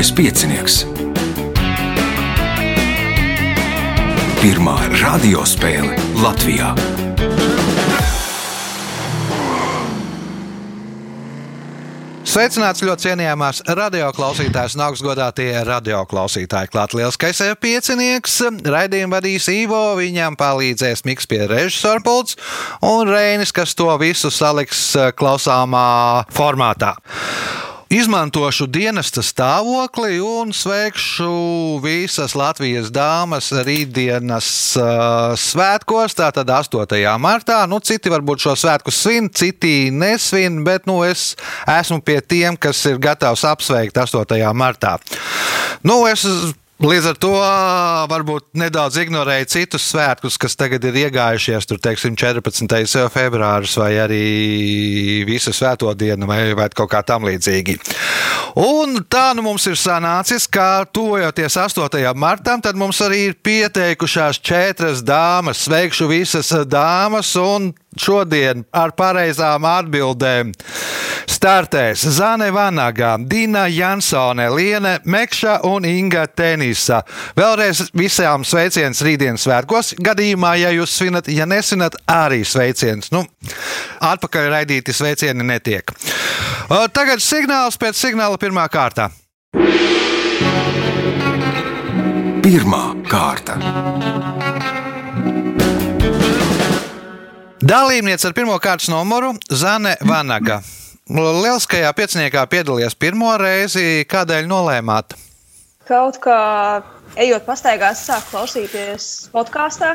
Mazais piecinieks. Pirmā radiospēle Latvijā. Sveicināts ļoti cienījamās radioklausītājas un augstgadātie radioklausītāji. Klāt lielskais piecinieks, raidījumu vadīs Ivo, viņam palīdzēs Miks pie režisora pults un Reinis, kas to visu saliks klausāmā formātā. Izmantošu dienesta stāvokli un sveikšu visas Latvijas dāmas rītdienas uh, svētkos, tātad 8. martā. Nu, citi varbūt šo svētku svin, citi nesvin, bet nu, es esmu pie tiem, kas ir gatavs apsveikt 8. martā. Nu, es Līdz ar to varbūt nedaudz ignorēja citus svētkus, kas tagad ir iegājušies, tur, teiksim, 14. februāris vai arī visu svēto dienu vai, vai kaut kā tam līdzīgi. Un tā nu mums ir sanācis, ka tuvojoties 8. martam, tad mums arī ir pieteikušās četras dāmas. Sveikšu visas dāmas un šodien ar pareizām atbildēm startēs Zane Vanaga, Dina Jansone, Liene Mekša un Inga Tenisa. Vēlreiz visām sveiciens rītdienas svētkos. Gadījumā, ja jūs svinat, ja nesinat, arī sveiciens. Nu, atpakaļ raidīti sveicieni netiek. Tagad signāls pēc signāla pirmā kārta. Pirmā kārta. Dalībniece ar pirmā kārtas numuru Zane Vanaga. Lieliskajā pieciniekā piedalījās pirmo reizi. Kādēļ nolēmāt? Kaut kā ejot pastaigās, sāk klausīties podkāstā.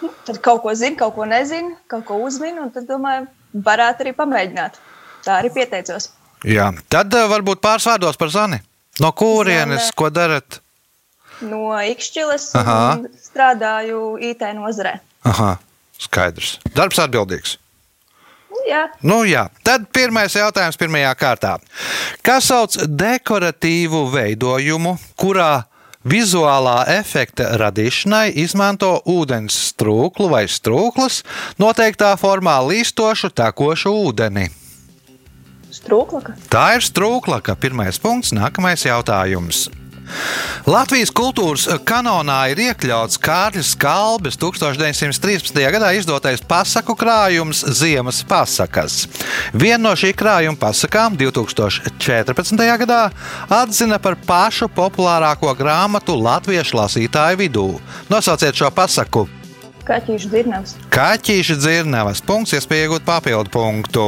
Nu, tad kaut ko zinu, kaut ko nezinu, kaut ko uzminu, un tad domāju, varētu arī pamēģināt. Tā arī pieteicos. Jā. Tad uh, varbūt pāris vārdos par Zani. No kurienes, Zane. ko darat? No Ikšķiles strādāju IT nozarē. Aha, skaidrs. Darbs atbildīgs. Nu, jā, Nu, jā. Tad pirmais jautājums pirmajā kārtā. Kas sauc dekoratīvu veidojumu, kurā vizuālā efekta radīšanai izmanto ūdens strūklu vai strūklas, noteiktā formā līstošu tekošu ūdeni? strūklaka. Tā ir strūklaka. Pirmais punkts, nākamais jautājums. Latvijas kultūras kanonā ir iekļauts Kārļa Skalbes 1913. gadā izdotais pasaku krājums Ziemas pasakas. Vienu no šī krājuma pasakām 2014. gadā atzina par pašu populārāko grāmatu latviešu lasītāju vidū. Nosauciet šo pasaku! Kaķīšu dzirnavs. Kaķīša dzirnavas punkts, iespēja iegūt papildu punktu.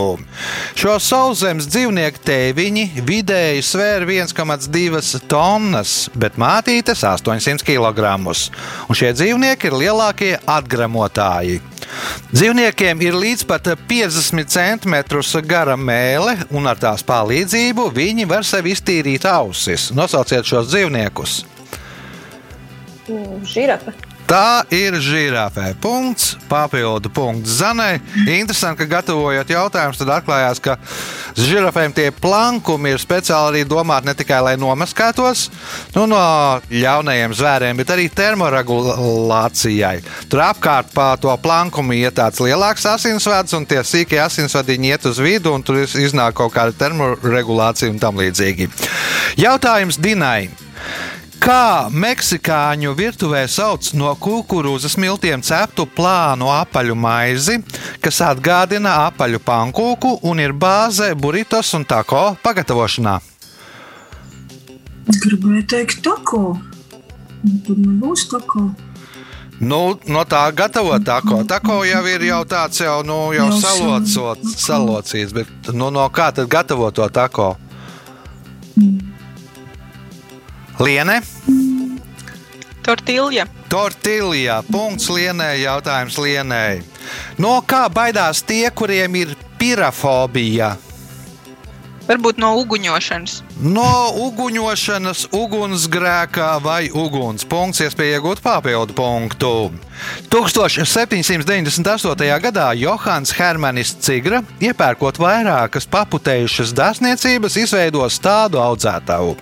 Šo sauszemes dzīvnieku tēviņi vidēji svēra 1,2 tonnas, bet mātītes 800 kg. Un šie dzīvnieki ir lielākie atgramotāji. Dzīvniekiem ir līdz pat 50 cm gara mēlē, un ar tās palīdzību viņi var sev iztīrīt ausis. Nosauciet šos dzīvniekus! Žirafa. Tā ir žirafē. Punkts, papildu punkts Zanai. Interesanti, ka gatavojot jautājumus, tad atklājās, ka žirafēm tie plankumi ir speciāli arī domāti ne tikai lai nomaskētos nu, no ļaunajiem zvēriem, bet arī termoregulācijai. Tur apkārt pa to plankumu iet tāds lielāks asinsvads, un tie sīkie asinsvadiņi iet uz vidu, un tur iznāk kaut kāda termoregulācija un tam līdzīgi. Jautājums Dinai. Kā meksikāņu virtuvē sauc no kukurūzas miltiem ceptu plānu apaļu maizi, kas atgādina apaļu pankūku un ir bāze burritos un tako pagatavošanā? Gribēju teikt, tako. Nu, Tad nebūs tako. Nu, no tā gatavot tako. Tako jau ir jau tāds jau, nu, jau Jau salocots, salocīts, bet nu, no kā tad gatavot to tako? Liene? Tortilja. Tortilja. Punkts lienai, jautājums lienai. No kā baidās tie, kuriem ir pirafobija? Varbūt no uguņošanas. No uguņošanas, ugunsgrēkā vai uguns. Punkts, iespēja iegūt papildu punktu. 1798. gadā Johans Hermanis Cigra, iepērkot vairākas paputējušas dārzniecības, izveidos tādu audzētavu,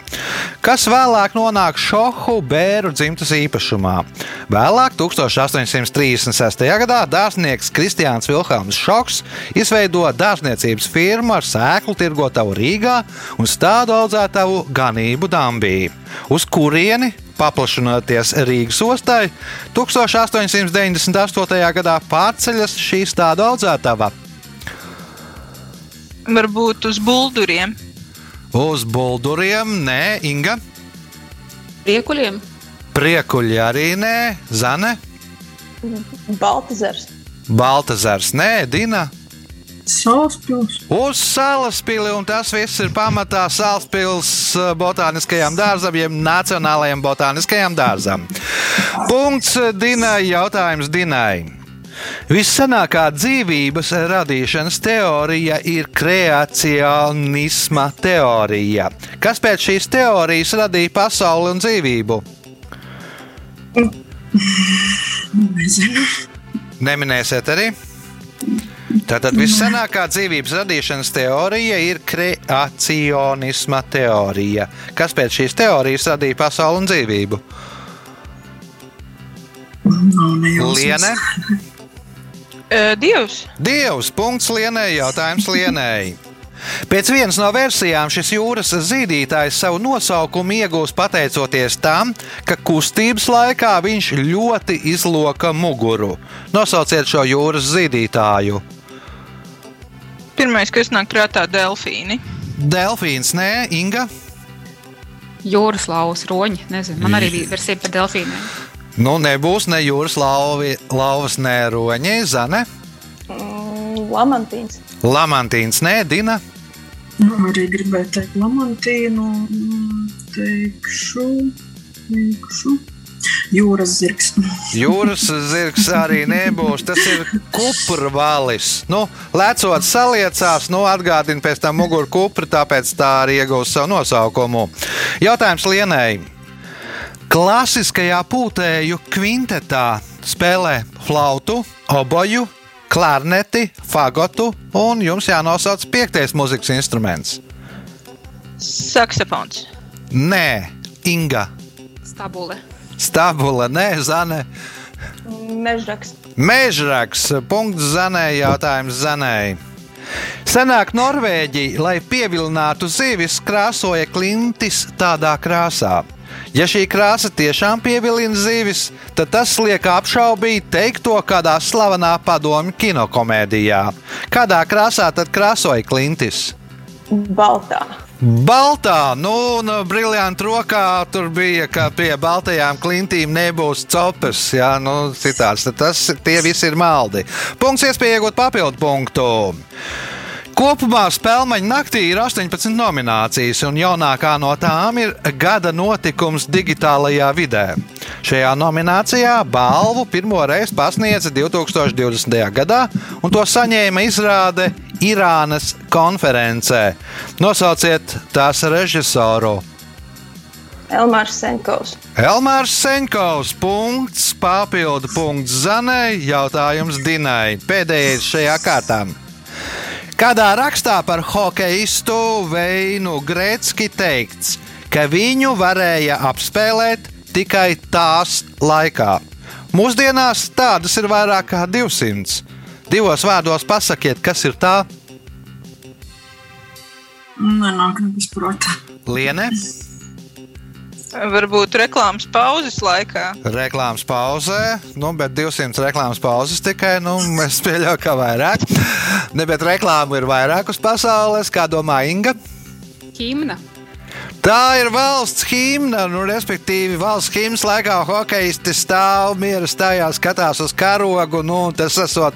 kas vēlāk nonāk Šohu bēru dzimtas īpašumā. Vēlāk, 1836. gadā, dārznieks Kristiāns Vilhelms Šoks izveido dārzniecības firmu ar sēklu tirgotavu Rīgā un stādu audzētāju audzētavu ganību Dambī, uz kurieni, paplašinoties Rīgas ostai, 1898. gadā pārceļas šī stādu audzētava. Varbūt uz bulduriem. Uz bulduriem, nē, Inga, Priekuļiem. priekuļi arī nē, Zane, Baltazars. Baltazars, nē, Dina. Salaspils. Uz salaspili, un tas viss ir pamatā Salaspils eh, botāniskajam dārzam, jeb Nacionālajam botāniskajam dārzam. Punkts Dinai, jautājums Dinai. Vissenākā dzīvības radīšanas teorija ir kreacionisma teorija. Kas pēc šīs teorijas radīja pasauli un dzīvību? Nezinu. Neminēsiet arī? Tātad vissenākā dzīvības radīšanas teorija ir kreacionisma teorija. Kas pēc šīs teorijas radīja pasauli un dzīvību? Liene, Dievs! Dievs, punkts Lienai, jautājums Lienai. Pēc vienas no versijām šis jūras zīdītājs savu nosaukumu iegūst pateicoties tam, ka kustības laikā viņš ļoti izloka muguru. Nosauciet šo jūras zīdītāju. Pirmais, kas nāk prātā, delfīni. Delfīns, nē, Inga. Jūras lauvas roņi. Nezinu, man arī bija versija par delfīniem. Nu, nebūs ne jūras lauvi, lauvas, ne roņi, Zane. Mm, Lamantīns. Lamantīns, nē, Dina. Nu, arī gribēju teikt lamantīnu. mm, Teikšu, teikšu. Jūras zirgs. Jūras zirgs arī nebūs. Tas ir kuprvalis. Nu, lecot saliecās, nu, atgādina pēc tam muguru kupru, tāpēc tā arī iegūst savu nosaukumu. Jautājums Lienai. Klasiskajā pūtēju kvintetā spēlē flautu, oboju, klarneti, fagotu un jums jānosauc piektais mūzikas instruments. Saksofons. Nē, Inga, Stabule. Stabula, nē, Zane. Mežraks. Mežraks, punkts Zanē, jautājums Zanē. Senāk Norvēģija, lai pievilinātu zivis, krāsoja klintis tādā krāsā. Ja šī krāsa tiešām pievilina zivis, tad tas liek apšaubīt teikto kādā slavenā padomju kinokomēdijā. Kādā krāsā tad krāsoja klintis? Baltā. Baltā, nu, un brīvdienu rokā tur bija, ka pie baltajām klintīm nebūs copers. Jā, nu, citāds. Tas tie visi ir maldi. Punkts, iespēja iegūt papildu punktu. Kopumā spēļu naktī ir 18 nominācijas, un jaunākā no tām ir gada notikums digitālajā vidē. Šajā nominācijā balvu pirmo reizi pasniedza 2020. gadā, un to saņēma izrāde Irānas konferencē. Nosauciet tās režisoru. Elmārs Senkovs. Elmārs Senkovs, punkts, papildu punkts Zanai, jautājums Dinai. Pēdējais šajā kārtā. Kādā rakstā par hokeistu Veinu Gretski teikts, ka viņu varēja apspēlēt tikai tās laikā. Mūsdienās tādas ir vairāk kā 200. Divos vārdos pasakiet, kas ir tā Nenāk nekas prātā. liene. Varbūt reklāmas pauzes laikā. Reklāmas pauzē, nu, bet 200 reklāmas pauzes tikai. Nu, mēs pieļaujam, ka vairāk. Ne, bet reklāmu ir vairāk uz pasaules, kā domā Inga. Himna. Tā ir valsts himna, nu, respektīvi, valsts himnas laikā hokeisti stāv miera stājā, skatās uz karogu. Nu, tas esot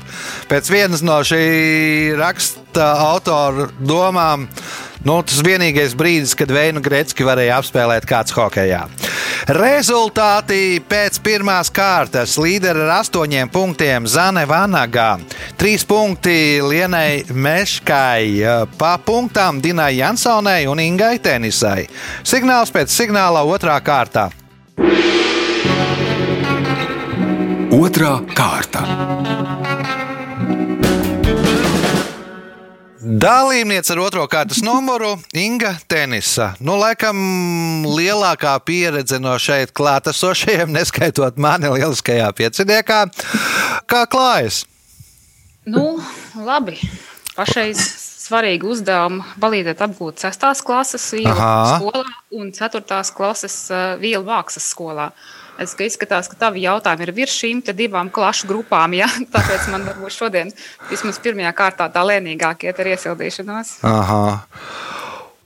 pēc vienas no šī raksta autora domām. Nu, tas vienīgais brīdis, kad Veinu Gretski varēja apspēlēt kāds hokejā. Rezultāti pēc pirmās kārtas līderi ar astoņiem punktiem Zane Vanagā, trīs punkti Lienai Meškai, pa punktām Dinai Jansonai un Ingai Tenisai. Signāls pēc signāla otrā kārtā. Otra kārta. Dalībniece ar otro kārtas numuru Inga Tenisa. Nu, laikam lielākā pieredze no šeit klātesošajiem, neskaitot mani lieliskajā pieciniekā. Kā klājas? Nu, labi. Pašreiz svarīgu uzdevumu palīdzēt apgūt 6. klases vielu Aha. skolā un 4. klases uh, vielu mākslas skolā. Es ka izskatās, ka tavi jautājumi ir virs šīm divām klašu grupām. Ja? Tāpēc man varbūt šodien vismaz pirmajā kārtā tā lēnīgāk iet ar iesildīšanos. Aha.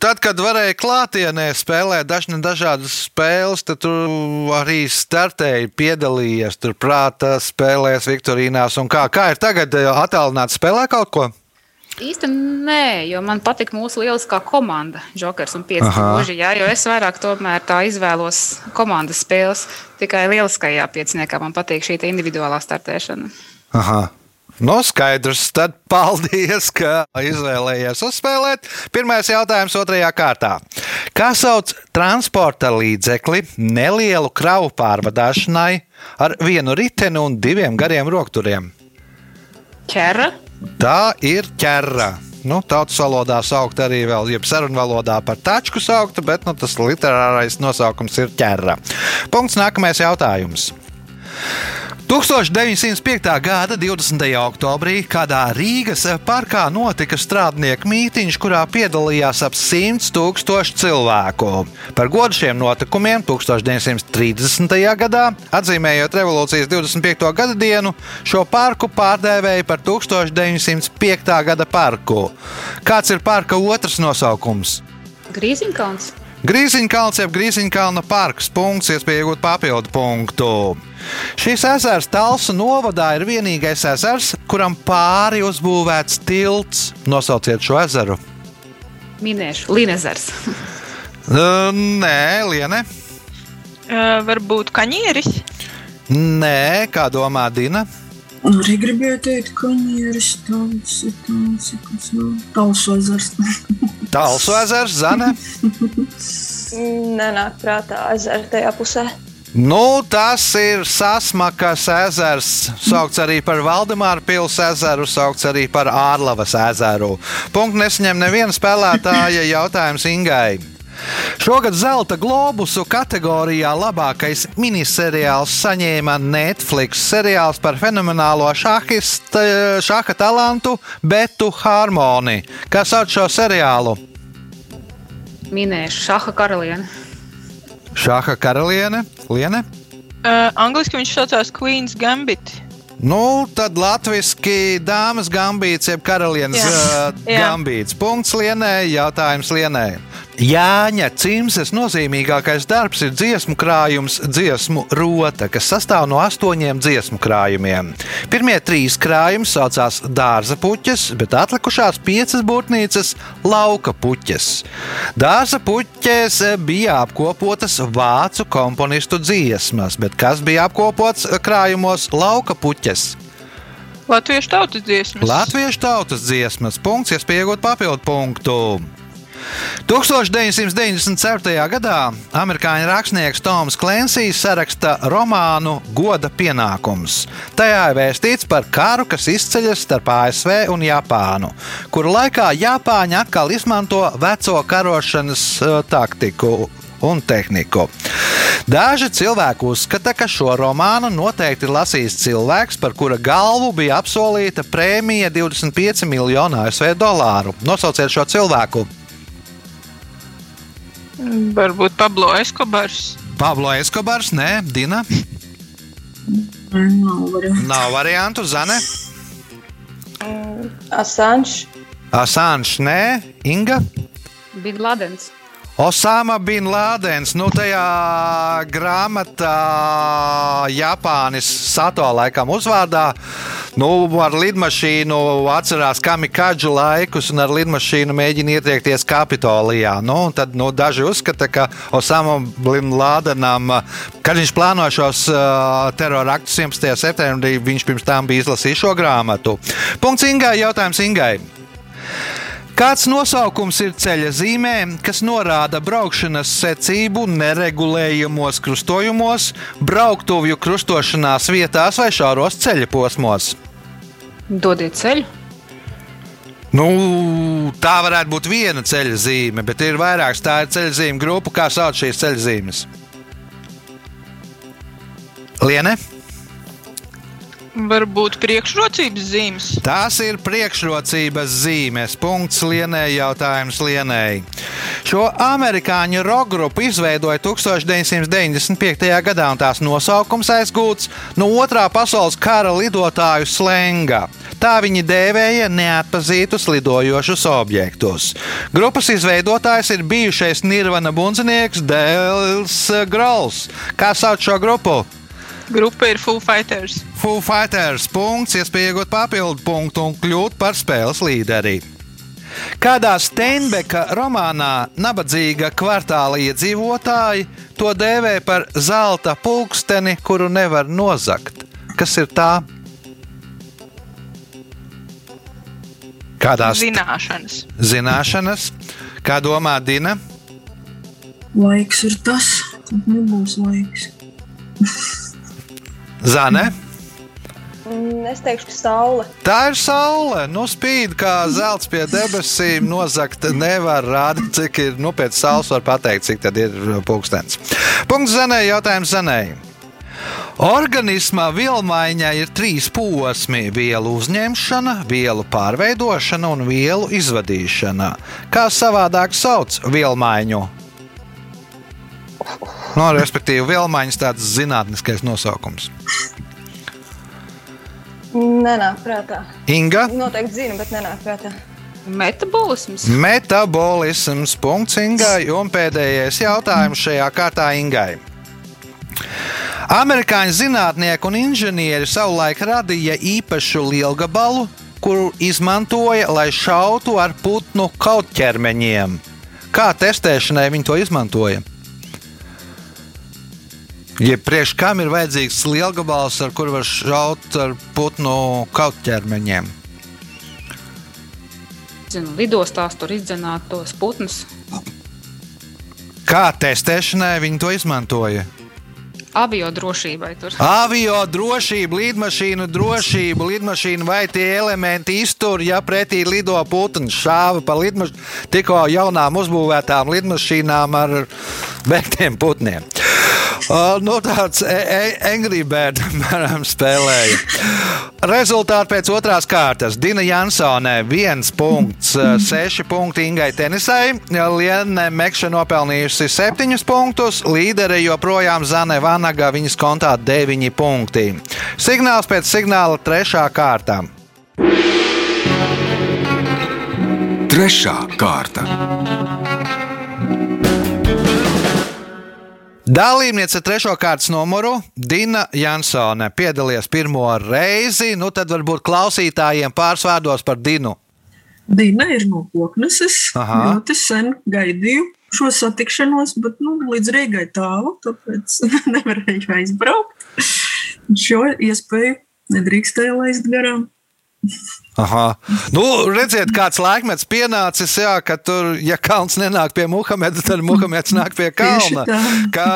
Tad, kad varēja klātienē spēlēt dažne dažādas spēles, tad tu arī startēji, piedalījies tur prātā spēlēs, Viktorīnās kā. Kā ir tagad attālināti spēlē kaut ko? Īstenībā nē, jo man patīk mūsu lieliskā komanda, Jokers un 5 Aha. mūži. Jā, jo es vairāk tomēr tā izvēlos komandas spēles. Tikai lieliskajā pieciniekā man patīk šī individuālā startēšana. Aha. No skaidrs, tad paldies, ka izvēlējies uzspēlēt. Pirmais jautājums otrajā kārtā. Kā sauc transporta līdzekli nelielu kravu pārvadāšanai ar vienu riteni un diviem gariem rokturiem? Ķera, Tā ir ķerra. Nu, Tautas valodā saukt arī vēl, jeb sarunu valodā par tačku saukta, bet nu, tas literārais nosaukums ir ķerra. Punkts nākamais jautājums. 1905. gada 20. oktobrī kādā Rīgas parkā notika strādnieku mītīņš, kurā piedalījās ap 100 tūkstoši cilvēku. Par godu šiem notikumiem 1930. gadā, atzīmējot revolūcijas 25. gada dienu, šo parku pārdēvēja par 1905. gada parku. Kāds ir parka otrs nosaukums? Grīziņkalns, Grīziņkalns jeb Grīziņkalna parks. Punkts, iespēja iegūt papildu punktu. Šis ezers Talsu novadā ir vienīgais ezers, kuram pāri uzbūvēts tilts. Nosauciet šo ezeru. minēšu Linezers. Uh, Nē, Liene. Uh, varbūt kaņieris. Nē, kā domā Dina? Arī gribēju teikt, ka ņēris tāds ir tāds, kas nav talsu ezers. Talsu ezers, Zana. Nenāk prātā ezera tajā pusē. Nu, tas ir Sasmakas ezers, saukts arī par Valdemāra pilsēta ezeru, saukts arī par Ārlavas ezeru. Punkts nesaņem neviena spēlētāja jautājums Ingai. Šogad zelta globusu kategorijā labākais miniseriāls saņēma Netflix seriāls par fenomenālo šahista, šaha talantu Betu Harmoni. Kas sauc šo seriālu? Minēšu Šaha karalieni. Šaha karaliene, Liene. Uh, angliski viņš saucās Queen's Gambit. Nu, tad latviešu dāmas gambīts, jeb karalienes Jā. uh, Jā. gambīts. Punkts Lienai, jautājums Lienai. Jāņa Cimses nozīmīgākais darbs ir dziesmu krājums, dziesmu rota, kas sastāv no astoņiem dziesmu krājumiem. Pirmie trīs krājumi saucās dārza puķes, bet atlikušās piecas būtnīcas - lauka puķes. Dārza puķēs bija apkopotas vācu komponistu dziesmas, bet kas bija apkopots krājumos lauka puķes? Latviešu tautas dziesmas. Latviešu tautas dziesmas. Punkts, iespējot papildu punktu. 1997. gadā amerikāņu rakstnieks Toms Klensijs saraksta romānu Goda pienākums. Tajā ir vēstīts par karu, kas izceļas starp ASV un Japānu, kuru laikā Japāņi atkal izmanto veco karošanas eh, taktiku un tehniku. Daži cilvēki uzskata, ka šo romānu noteikti lasīs cilvēks, par kura galvu bija apsolīta prēmija 25 miljonu ASV dolāru. Nosauciet šo cilvēku! Varbūt Pablo Eskobars. Pablo Eskobars, nē, Dina. Nav variantu. Nav variantu, Zane. Asanš. Asanš, nē, Inga. Bin Ladens. Osama Bin Lādens, nu tajā grāmatā Japānis Sato laikam uzvārdā. Nu, ar lidmašīnu atcerās kamikādžu laikus un ar lidmašīnu mēģina ietriekties Kapitolijā. Nu, tad nu, daži uzskata, ka Osama Bin Lādenam, kad viņš plāno šos uh, teroraktus 11. septembrī, viņš pirms tam bija izlasījis šo grāmatu. Punkts Ingai, jautājums Ingai. Kāds nosaukums ir ceļa zīmē, kas norāda braukšanas secību neregulējumos krustojumos, brauktuvju krustošanās vietās vai šauros ceļa posmos? Dodiet ceļu. Nu, tā varētu būt viena ceļa zīme, bet ir vairākas tādu ceļa zīmju grupu, kā sauc šīs ceļa zīmes. Liene? Varbūt priekšrocības zīmes. Tās ir priekšrocības zīmes. Punkts Lienai, jautājums Lienai. Šo amerikāņu roka grupu izveidoja 1995. gadā, un tās nosaukums aizgūts no otrā pasaules kara lidotāju slenga. Tā viņi dēvēja neatpazītus lidojošus objektus. Grupas izveidotājs ir bijušais Nirvana bundzinieks Dēls Grauls. Kā sauc šo grupu? Grupa ir Full Fighters. Foo Fighters punkts, iespēja iegūt papildu punktu un kļūt par spēles līderi. Kādā Steinbeka romānā nabadzīga kvartāla iedzīvotāji to dēvē par zelta pulksteni, kuru nevar nozagt. Kas ir tā? Kādās Zināšanas. zināšanas, kā domā Dina? Laiks ir tas, tad nebūs laiks. Zane? Mm, Es teikšu, ka saule. Tā ir saule. Nu, spīd kā zelts pie debesīm. Nozagt nevar rādīt, cik ir. Nu, pēc saules var pateikt, cik tad ir pulkstenis. Punkts zanē, jautājums zanē. Organismā vielmaiņā ir trīs posmi - vielu uzņemšana, vielu pārveidošana un vielu izvadīšana. Kā savādāk sauc vielmaiņu? No, respektīvi, vielmaiņas tāds zinātniskais nosaukums. Nenāk prātā. Inga. Noteikti zinu, bet nenāk prātā. Metabolisms. Metabolisms. Punkts Ingai. Un pēdējais jautājums šajā kārtā Ingai. Amerikāņu zinātnieki un inženieri savulaik radīja īpašu lielgabalu, kuru izmantoja, lai šautu ar putnu kautķermeņiem. Kā testēšanai viņi to izmantoja? Ja priekš kam ir vajadzīgs lielgabals, ar kuru var šaut ar putnu kautķermeņiem? Zinu, lidostās tur izdzenāt tos putnus. Kā testēšanai viņi to izmantoja? Avio drošībai tur. Avio drošība, lidmašīnu drošība, lidmašīna vai tie elementi iztur, ja pretī lido putns šāva pa lidmaš... tikko jaunām uzbūvētām lidmašīnām ar beigtiem putniem. Nu, tāds e- e- Angry Bird apmēram spēlēja. Rezultāti pēc otrās kārtas. Dina Jansone 1 punkts, 6 punkti Ingai Tenisai. Liene Mekša nopelnījusi 7 punktus. Līdere joprojām Zane Vanaga, viņas kontā 9 punkti. Signāls pēc signāla 3. kārtā. Trešā kārta. Dalībniece ar trešo kārtas numuru Dina Jansone piedalījās pirmo reizi. Nu, tad varbūt klausītājiem pāris vārdos par Dinu. Dina ir no Kokneses. Ļoti sen gaidīju šo satikšanos, bet nu, līdz Rīgai tālu, tāpēc nevarēju aizbraukt. Šo iespēju nedrīkstēju laist garām. Aha. Nu, redziet, kāds laikmets pienācis, jā, ka tur, ja kalns nenāk pie Muhameda, tad Muhameds nāk pie kalna. Kā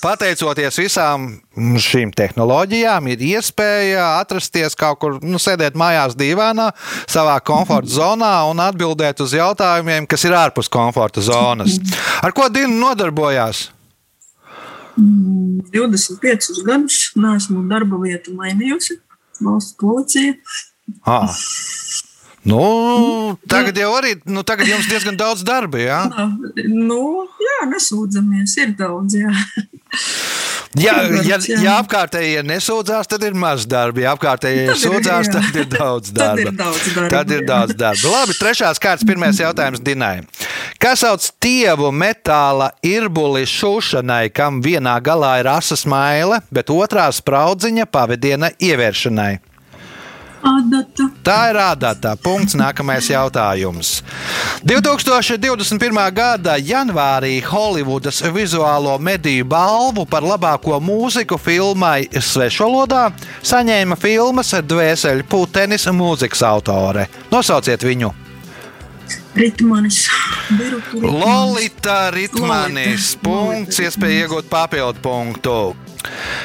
pateicoties visām šīm tehnoloģijām, ir iespēja atrasties kaut kur, nu, sēdēt mājās divānā, savā komforta zonā un atbildēt uz jautājumiem, kas ir ārpus komforta zonas. Ar ko Dina nodarbojās? 25 gadus neesmu darba vietu mainījusi. Valsts policija. Ah. Nu, tagad jau arī, nu, tagad jums diezgan daudz darba, jā? Nu, jā, nesūdzamies. Ir daudz, jā. Ja, ja, ja apkārtējie nesūdzās, tad ir maz darba. Ja apkārtējie Tad sūdzās, jā. tad ir daudz Tad darba. ir daudz darba, Tad ir daudz darba. Labi, trešās kārtas, pirmais jautājums Dinai. Kas sauc tievu metāla irbuli šūšanai, kam vienā galā ir asas maile, bet otrā spraudziņa pavadiena ievēršanai? Adata. Tā ir rādātā. Punkts. Nākamais jautājums. 2021. gada janvārī Holivudas vizuālo mediju balvu par labāko mūziku filmai Svešvalodā saņēma filmas Dvēseli Putenis mūzikas autore. Nosauciet viņu! Ritmanis. Lolita Ritmanis. Lolita. Punkts, iespēja iegūt papildu punktu.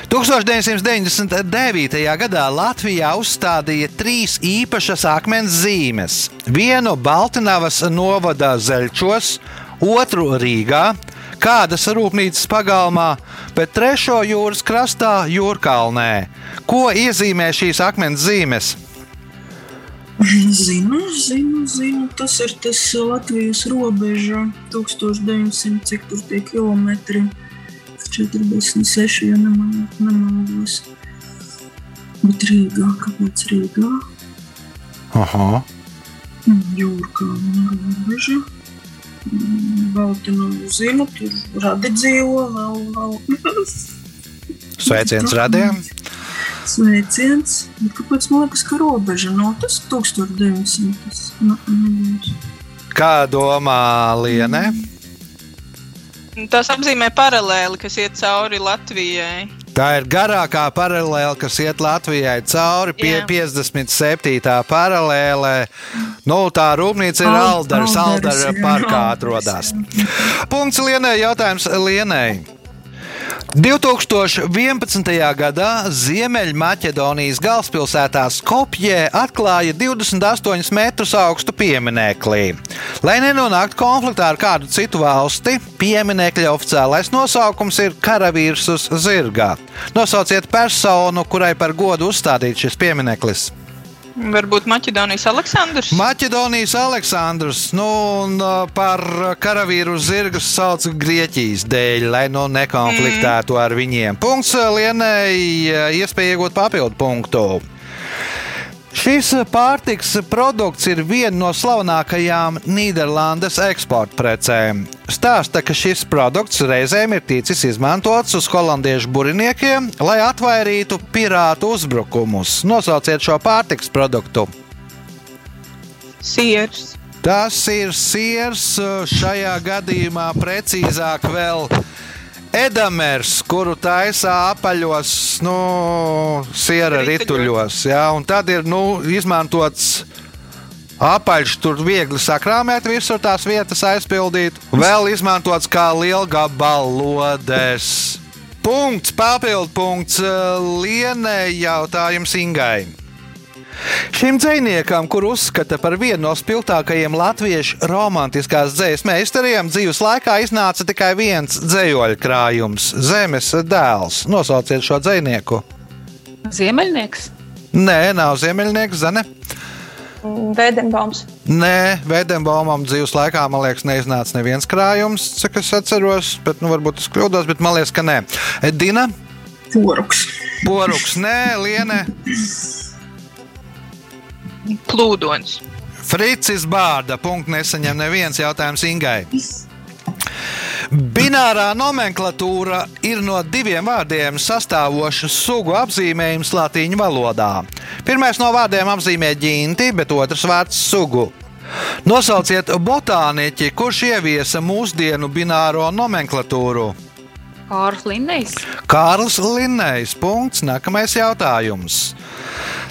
1999. gadā Latvijā uzstādīja trīs īpašas akmens zīmes. Vienu Baltinavas novada Zeļčos, otru Rīgā, kādas rūpnīcas pagalmā, bet trešo jūras krastā Jūrkalnē. Ko iezīmē šīs akmens zīmes? Zinu, zinu, zinu. Tas ir tas Latvijas robeža. 1900, cik tur tie kilometri? 46, ja nemal- nemaldos. Bet Rīgā, kāpēc Rīgā? Aha. Jūrkā robeža. Mm, Balti nav zinu, tur radi dzīvo vēl, vēl. Sveiciens radījām! Sveiciens. Bet kāpēc man liekas, ka robeža nav tas 1900? Nu, nebūs. Kā domā Liene? Tas apzīmē paralēli, kas iet cauri Latvijai. Tā ir garākā paralēle, kas iet Latvijai cauri pie Jā. 57. paralēlē. Nu, tā rūpnīca ir Al- Alders, Alderas, Aldera jā, parkā atrodas. Punkts Lienai, jautājums Lienai. 2011. gadā Ziemeļmaķedonijas galvaspilsētā Skopjē atklāja 28 metrus augstu pieminekli. Lai nenonāktu konfliktā ar kādu citu valsti, pieminekļa oficiālais nosaukums ir Karavīrs uz zirga. Nosauciet personu, kurai par godu uzstādīts šis piemineklis. Varbūt Maķedonijas Aleksandrs. Maķedonijas Aleksandrs nu, un, par karavīru uz zirgas sauc Grieķijas dēļ, lai nu nekonfliktētu ar viņiem. Punkts Lienai, iespēja iegūt papildu punktu. Šis pārtiks produkts ir viena no slavenākajām Nīderlandes eksporta precēm. Stāsta, ka šis produkts reizēm ir ticis izmantots uz holandiešu buriniekiem, lai atvairītu pirātu uzbrukumus. Nosauciet šo pārtiks produktu. Siers. Tas ir siers, šajā gadījumā precīzāk vēl edamers, kuru taisā apaļos, nu, siera Rituļos. Jā, un tad ir nu, izmantots apaļš, tur viegli sakrāmēt, visur tās vietas aizpildīt. Vēl izmantots kā lielgabalodes. Punkts, papildu punkts Lienai jautājums Ingai. Šim dziniekam, kur uzskata par vienu no spilgtākajiem latviešu romantiskās dzīslu meistariem, dzīves laikā iznāca tikai viens dzīsļu krājums - Zemes dēls. Nosauciet šo dzinieku. Ziemeļnieks. Nē, nav ziemeļnieks, Zane. Vēdenbaums. Nē, Vēdenbaumam dzīves laikā, man liekas, neiznāca neviens krājums, cik es atceros, bet nu, varbūt es kļūdos, bet man liekas, ka nē. Dina, Poruks. Poruks, nē, Liene, Plūdons. Fricis Bārda. Punkts nesaņem neviens jautājums Ingai. Binārā nomenklatūra ir no diviem vārdiem sastāvoša sugu apzīmējums latīņu valodā. Pirmais no vārdiem apzīmē ģinti, bet otrs vārds sugu. Nosauciet botāniķi, kurš ieviesa mūsdienu bināro nomenklatūru. Kārls Linnejs. Kārls Linnējs. Punkts. Nākamais jautājums.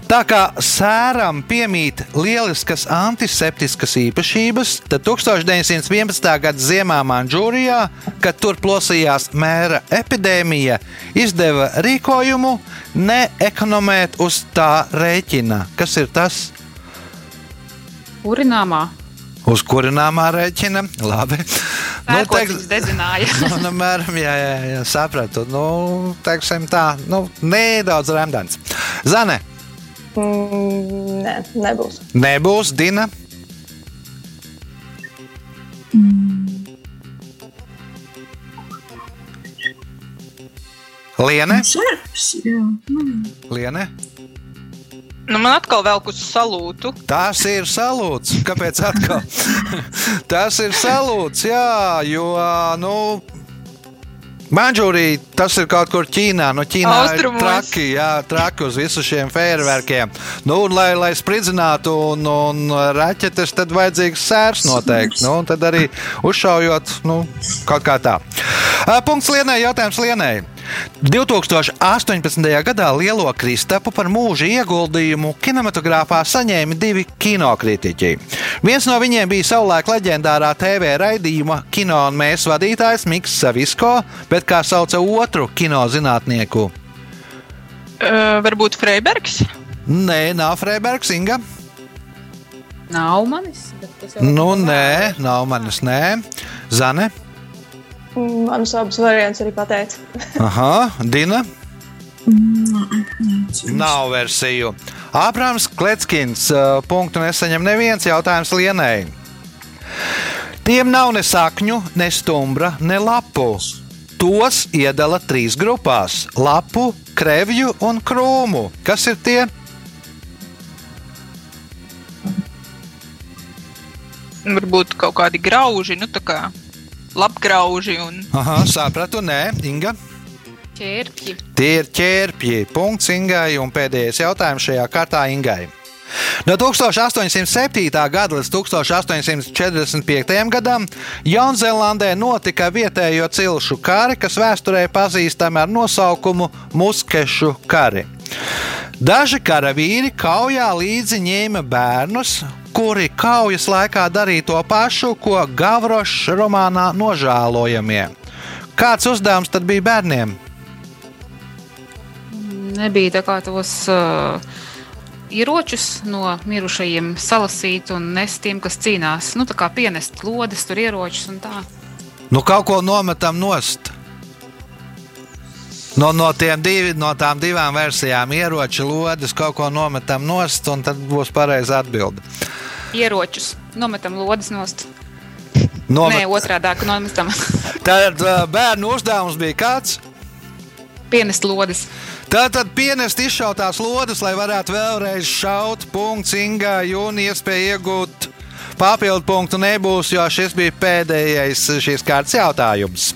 Tā kā sēram piemīt lieliskas antiseptiskas īpašības, tad 1911. gada ziemā Manžūrijā, kad tur plosījās mēra epidēmija, izdeva rīkojumu neekonomēt uz tā rēķina. Kas ir tas? Urināmā. Uz kurināmā rēķina? Labi. Nu, dedzināja. nu, nu, mēram, jā, jā, jā, sapratu. Nu, teiksim tā, nu, nedaudz remdens. Zane, Mm, nē, nebūs. nebūs Dina. Liene. Liene, Nu, man atkal velk uz salūtu. tas ir salūts. Kāpēc atkal? tas ir salūts, jā, jo, nu, Manžūrija tas ir kaut kur Ķīnā. No Ķīnā Austrumos. ir traki, jā, traki uz visiem šiem fērverkiem. Nu, un, lai, lai spridzinātu un, un raķetes, tad vajadzīgs sērs noteikti. Nu, tad arī uzšaujot, nu, kaut kā tā. Punkts Lienai, jautājums Lienai. 2018. gadā lielo kristapu par mūža ieguldījumu kinematogrāfā saņēma divi kinokritiķi. Viens no viņiem bija savulaik leģendārā TV raidījuma Kino un mēs vadītājs Mikls Savisko, bet kā sauca otru kinozinātnieku? Uh, varbūt Freibergs. Nē, nav Freibergs, Inga. Nav manis. bet tas jau Nu, nē, nav manis, nē. Zane. Mm, Manas abas variants arī pateica. Aha, Dina. Neatceros. Nav versiju. Ābrams Kletskins. uh, Punktu nesaņem neviens jautājums Lienai. Tiem nav ne sakņu, ne stumbra, ne lapu. Tos iedala trīs grupās - lapu, krevju un krūmu. Kas ir tie? Varbūt kaut kādi grauži, nu tā kā labgrauži un Aha, sapratu, nē, Inga. Ķērpji. Tie ir ķērpji. Punkts Ingai un pēdējais jautājums šajā kārtā Ingai. No 1807. gada līdz 1845. gadam Jaunzēlandē notika vietējo cilšu kari, kas vēsturē pazīstami ar nosaukumu Muskešu kari. Daži karavīri kaujā līdzi ņēma bērnus, kuri kaujas laikā darīja to pašu, ko Gavrošs romānā nožēlojamie. Kāds uzdevums tad bija bērniem? Nebija tā kā tos uh, ieročus no mirušajiem salasīt un nest tiem, kas cīnās. Nu, tā kā pienest lodes, tur ieročus un tā. Nu, kaut ko nometam nost. No, no, tiem divi, no tām divām versijām, ieroči, lodes, kaut ko nometam nost, un tad būs pareiza atbilde. Ieročus nometam lodes nost. Nomet... Nē, otrādi - nometam Tad bērnu uzdevums bija kāds? pienest lodes. Tātad pienest izšautās lodes, lai varētu vēlreiz šaut. Punkts Ingai un iespēja iegūt papildu punktu nebūs, jo šis bija pēdējais šīs kārtas jautājums.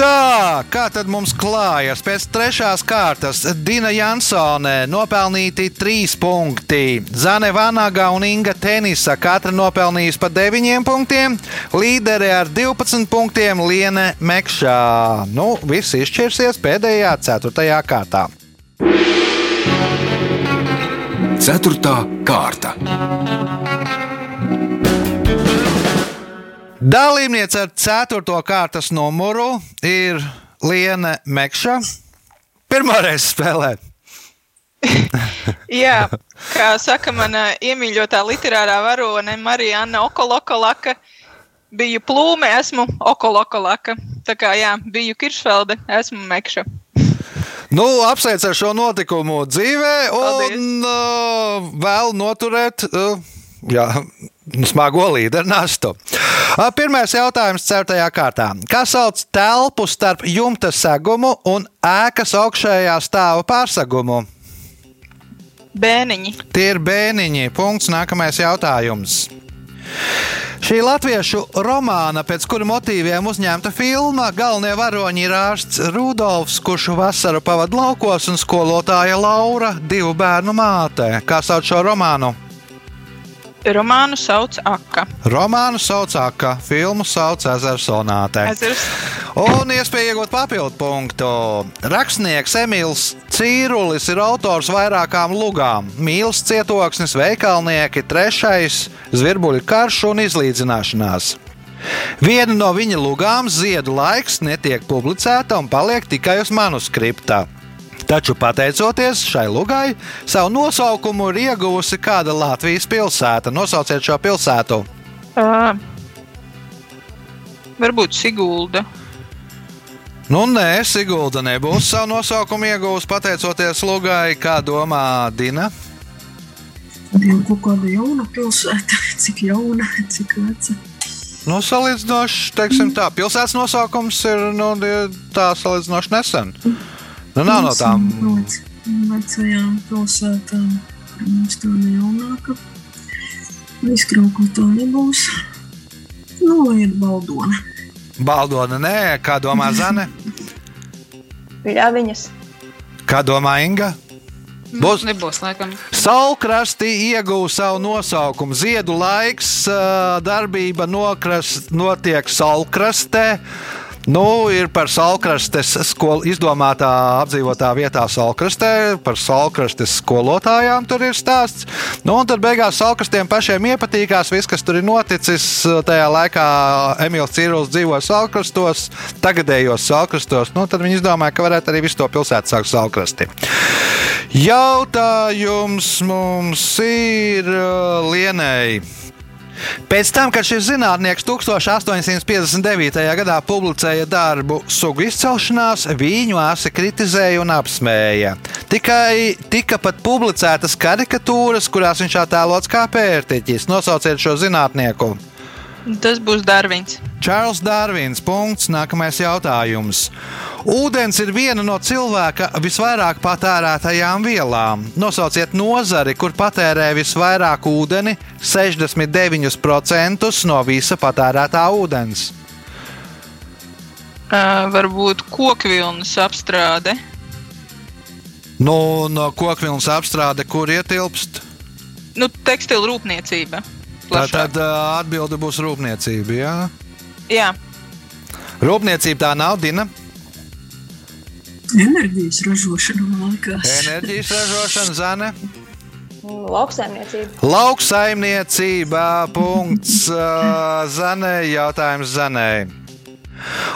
Tā, kā tad mums klājas? Pēc trešās kārtas Dina Jansone nopelnīti trīs punkti. Zane Vanaga un Inga Tenisa katra nopelnījusi pa deviņiem punktiem. Līderi ar 12 punktiem Liene Mekšā. Nu, viss izšķirsies pēdējā, ceturtajā kārtā. Ceturtā kārta. Dalībniece ar 4. kārtas numuru ir Liene Mekša. Pirmoreiz spēlē. Jā, kā saka mana iemīļotā literārā varone Marija Anna Okolokolaka, biju plūme, esmu Okolokolaka. Tā kā jā, biju Kiršfelde, esmu Mekša. Nu, apsveic ar šo notikumu dzīvē Paldies. un uh, vēl noturēt uh, jā, smago līderu nastu. Pirmais jautājums ceturtajā kārtā. Kā sauc telpu starp jumta segumu un ēkas augšējā stāva pārsegumu? Bēniņi. Tie ir bēniņi. Punkts. Nākamais jautājums. Šī latviešu romāna, pēc kura motīviem uzņemta filma, galvenie varoņi ir ārsts Rudolfs, kurš vasaru pavadīja laukos, un skolotāja Laura, divu bērnu māte. Kā sauc šo romānu? Romānu sauc Aka. Romānu sauc Aka, filmu sauc Ezersonāte. Ezers. Un iespēja iegūt papildu punktu. Rakstnieks Emīls Cīrulis ir autors vairākām lugām. Mīls cietoksnis, veikalnieki, trešais, zvirbuļu karš un izlīdzināšanās. Viena no viņa lugām, Ziedu laiks, netiek publicēta un paliek tikai uz manuskripta. Taču, pateicoties šai lugai, savu nosaukumu ir ieguvusi kāda Latvijas pilsēta. Nosauciet šo pilsētu. Uh, varbūt Sigulda. Nu, nē, Sigulda nebūs savu nosaukumu iegūst pateicoties lugai, kā domā Dina. Kaut kāda jauna pilsēta, cik jauna, cik veca. Nu, salīdzinoši, teiksim, tā pilsētas nosaukums ir nu, tā salīdzinoši nesen. Nu, nav no tām. Vec- Vecajām pilsētām, mums tāda jaunāka. Izkraukot tā nebūs. Nu, lai ir baldona. Baldona, nē, kā domā Zane? Pļaviņas. Kā domā Inga? Būs. Nebūs, laikam. Saulkrasti ieguva savu nosaukumu. Ziedu laiks, darbība nokras, notiek Saulkrastē. Nu, ir par Saulkrastes skolu izdomātā apdzīvotā vietā Saulkrastē, par Saulkrastes skolotājām tur ir stāsts. Nu, un tad beigās Saulkrastiem pašiem iepatīkās viss, kas tur ir noticis. Tajā laikā Emīls Cīrulis dzīvoja Saulkrastos, tagadējos Saulkrastos. Nu, tad viņi izdomāja, ka varētu arī visu to pilsētu saukt Saulkrasti. Jautājums mums ir uh, Lienai. Pēc tam, kad šis zinātnieks 1859. gadā publicēja darbu Sugu izcelšanās, viņu asi kritizēja un apsmēja. Tikai tika pat publicētas karikatūras, kurās viņš attēlots kā pērtiķis. Nosauciet šo zinātnieku. Tas būs Darvins. Čārls Dārvins. Punkts. Nākamais jautājums. Ūdens ir viena no cilvēka visvairāk patērētajām vielām. Nosauciet nozari, kur patērē visvairāk ūdeni - 69% no visa patērētā ūdens. Uh, varbūt kokvilnas apstrāde. Nu, no kokvilnas apstrāde, kur ietilpst? Nu, tekstilu rūpniecība. Tā Plašāk. tad uh, atbilde būs rūpniecība. Jā. Jā, Rūpniecība tā nav Dina. Enerģijas ražošana man liekas. Enerģijas ražošana, zane. Lauksaimniecība. Lauksaimniecība. Punkts. Zanē, jautājums Zanē.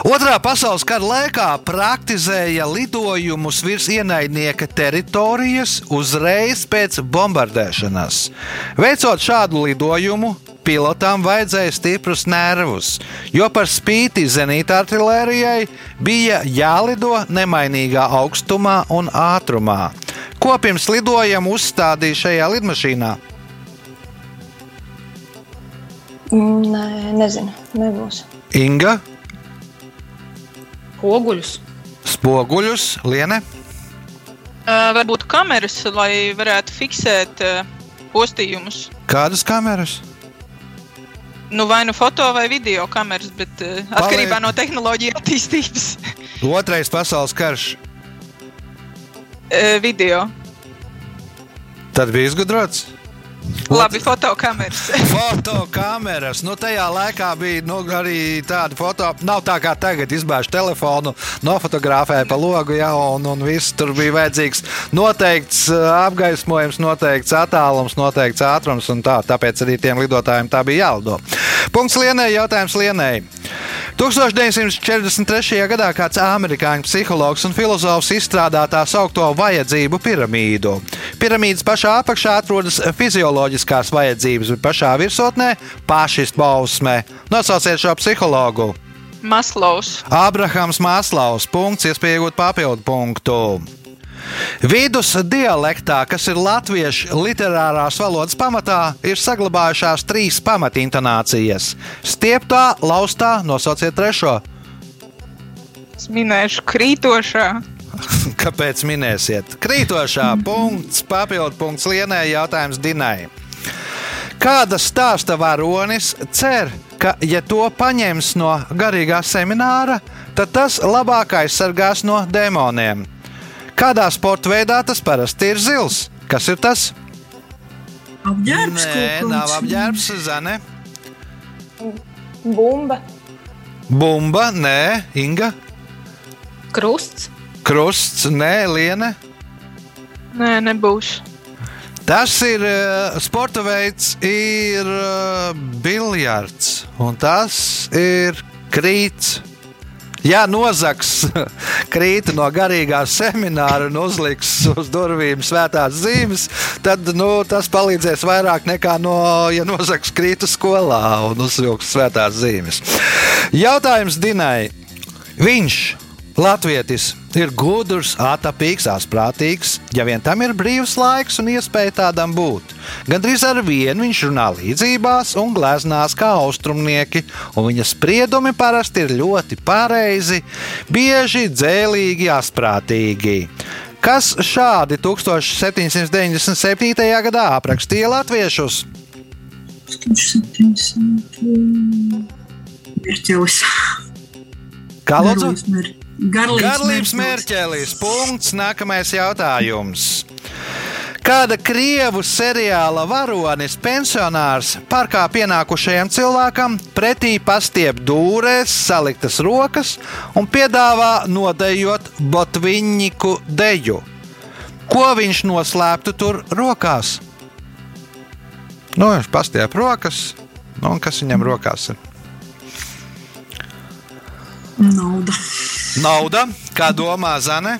Otrā pasaules kara laikā praktizēja lidojumus virs ienaidnieka teritorijas uzreiz pēc bombardēšanas. Veicot šādu lidojumu, pilotam vajadzēja stiprus nervus, jo par spīti zenīta artillerijai bija jālido nemainīgā augstumā un ātrumā. Ko pirms lidojuma uzstādīja šajā lidmašīnā? Mm, Nē, nezinu, nebūs. Inga, Poguļus. spoguļus, liene. uh, varbūt kameras, lai varētu fiksēt uh, postījumus. Kādas kameras? Nu, vai nu foto vai video kameras, bet uh, atkarībā no tehnoloģija attīstības. Otrais pasaules karš. uh, video. Tad bija izgudrots. Labi, fotokameras. Fotokameras. Nu, tajā laikā bija nu, arī tāda foto. Nav tā kā tagad, izbāž telefonu, nofotografēja pa logu, ja, un, un viss tur bija vajadzīgs noteikts uh, apgaismojums, noteikts attālums, noteikts ātrums, un tā, tāpēc arī tiem lidotājiem tā bija jālido. Punkts Lienai, jautājums Lienai. 1943. gadā kāds amerikāņu psihologs un filozofs izstrādāja tā saucamo vajadzību piramīdu. Piramīdas pašā apakšā atrodas fizioloģiskās vajadzības, bet pašā virsotnē - pašizpausme. Nosauciet šo psihologu. Maslovs. Abrahams Maslaus. Punkts, iespēja iegūt papildu punktu. Vidus dialektā, kas ir latviešu literārās valodas pamatā, ir saglabājušās trīs pamatintonācijas. Stieptā, laustā, nosauciet trešo. Es minēšu krītošā. Kāpēc minēsiet? Krītošā punkts, papildu punkts lienai, jautājums Dinai. Kāda stāsta varonis cer, ka, ja to paņems no garīgā semināra, tad tas labāk aizsargās no demoniem? Kādā sporta veidā tas parasti ir zils? Kas ir tas? Apģērbs Nē, nav apģērbs, zane. Bumba. Bumba, nē, Inga. Krusts. Krusts, nē, Liene. Nē, nebūs. Tas ir uh, sporta veids, ir uh, biljards, un tas ir krīts. Ja nozaks krīt no garīgā semināra un uzliks uz durvīm svētās zīmes, tad nu, tas palīdzēs vairāk nekā no, ja nozaks krīt uz skolā un uzvilks svētās zīmes. Jautājums Dinai. Viņš, Latvijas, ir gudrs, atapīgs, asprātīgs, ja vien tam ir brīvs laiks un iespēja tādam būt. Gandrīz ar vienu viņš runā līdzībās un gleznās kā austrumnieki, un viņa spriedumi parasti ir ļoti pareizi, bieži dzēlīgi, asprātīgi. Kas šādi 1797. gadā aprakstīja latviešus? 1700. Mirķelis. Kā lūdzu? Garlības mērķēlis. Punkts. Nākamais jautājums. Kāda krievu seriāla varonis, pensionārs, parkā pienākušajam cilvēkam pretī pastiep dūrēs, saliktas rokas un piedāvā nodejot botviņņiku deju? Ko viņš noslēptu tur rokās? Nu, viņš pastiep rokas, nu, un kas viņam rokās ir? Nauda. Nauda, kā domā Zane?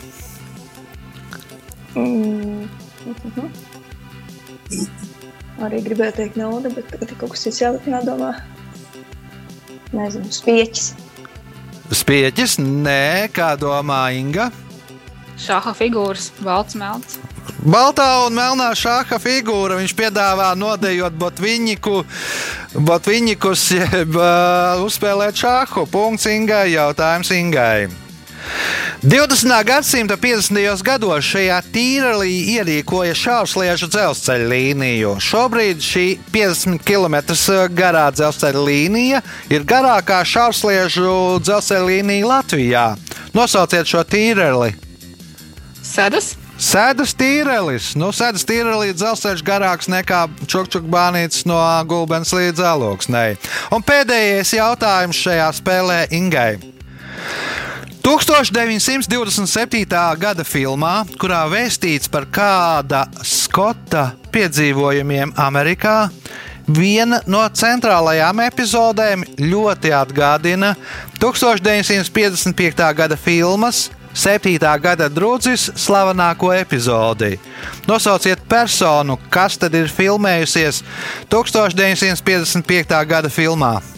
Mm. Arī gribēju teikt nauda, bet tagad ir kaut kas cits jā- jādomā. Nezinu, spieķis. Spieķis, nē, kā domā Inga. Šāda figūras, balts melns. Baltā un melnā šāda figūra. Viņš piedāvā nodejot botviņiku, botviņikus, jeb uh, uzspēlēt šāhu. Punkts Ingai, jautājums Ingai. 20. gadsimta 50. gados šajā tīrelī ierīkoja šausliežu dzelzceļa līniju. Šobrīd šī 50 km garā dzelzceļa līnija ir garākā šausliežu dzelzceļa līnija Latvijā. Nosauciet šo tīreli! Sedas, Sēdas tīrelis. Nu, sēdas tīrelī dzelzceļš garāks nekā čukčukbānītis no gulbens līdz aloksnei. Un pēdējais jautājums šajā spēlē Ingai. 1927. gada filmā, kurā vēstīts par kāda skota piedzīvojumiem Amerikā, viena no centrālajām epizodēm ļoti atgādina 1955. gada filmas 7. gada drudzis slavenāko epizodi. Nosauciet personu, kas tad ir filmējusies 1955. gada filmā.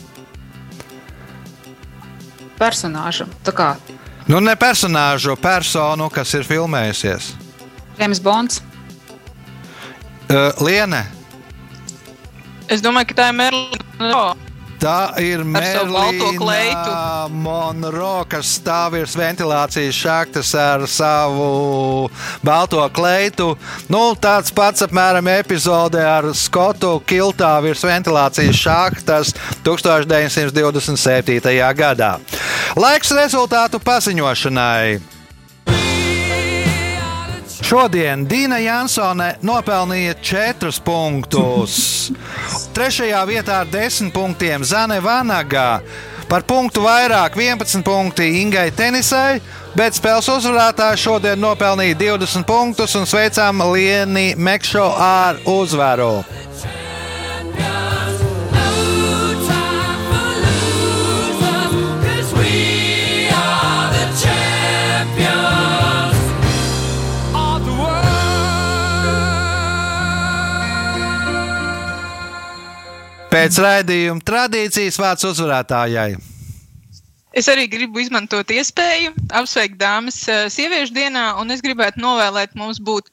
Kā Nu, ne personāžu, personu, kas ir filmējusies. James Bonds, Uh, Liene, Es domāju, ka tā ir Merlina. Tā ir Merlīna kleitu. Monro, kas stāv virs ventilācijas šaktas ar savu balto kleitu. Nu, tāds pats apmēram epizode ar Skotu kiltā virs ventilācijas šaktas 1927. gadā. Laiks rezultātu paziņošanai. Šodien Dīna Jansone nopelnīja 4 punktus. Trešajā vietā ar 10 punktiem Zane Vanaga. Par punktu vairāk 11 punkti Ingai Tenisai, bet spēles uzvarētāja šodien nopelnīja 20 punktus un sveicām Lieni Mekšo ar uzvaru. Pēc raidījuma tradīcijas vārds uzvarētājai. Es arī gribu izmantot iespēju apsveikt dāmas eh, sieviešu dienā, un es gribētu novēlēt mums būt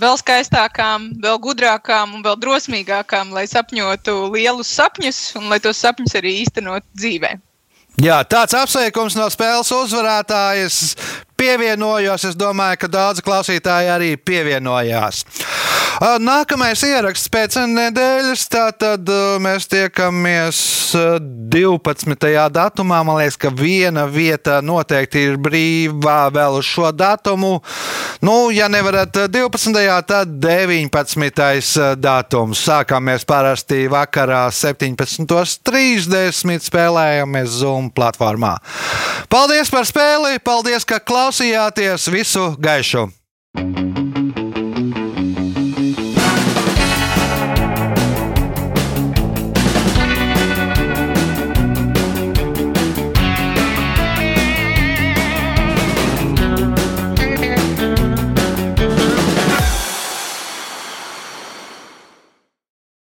vēl skaistākām, vēl gudrākām un vēl drosmīgākām, lai sapņotu lielus sapņus un lai tos sapņus arī īstenot dzīvē. Jā, tāds apsveikums no spēles uzvarētājas pievienojos. Es domāju, ka daudzi klausītāji arī pievienojās. Nākamais ieraksts pēc nedēļas, tātad mēs tiekamies ā, 12. datumā. Man liekas, ka viena vieta noteikti ir brīvā vēl uz šo datumu. Nu, ja nevarat 12. tad 19. datums. Sākāmies parasti vakarā 17.30 spēlējamies Zoom platformā. Paldies par spēli, paldies, ka klausījāties visu gaišu!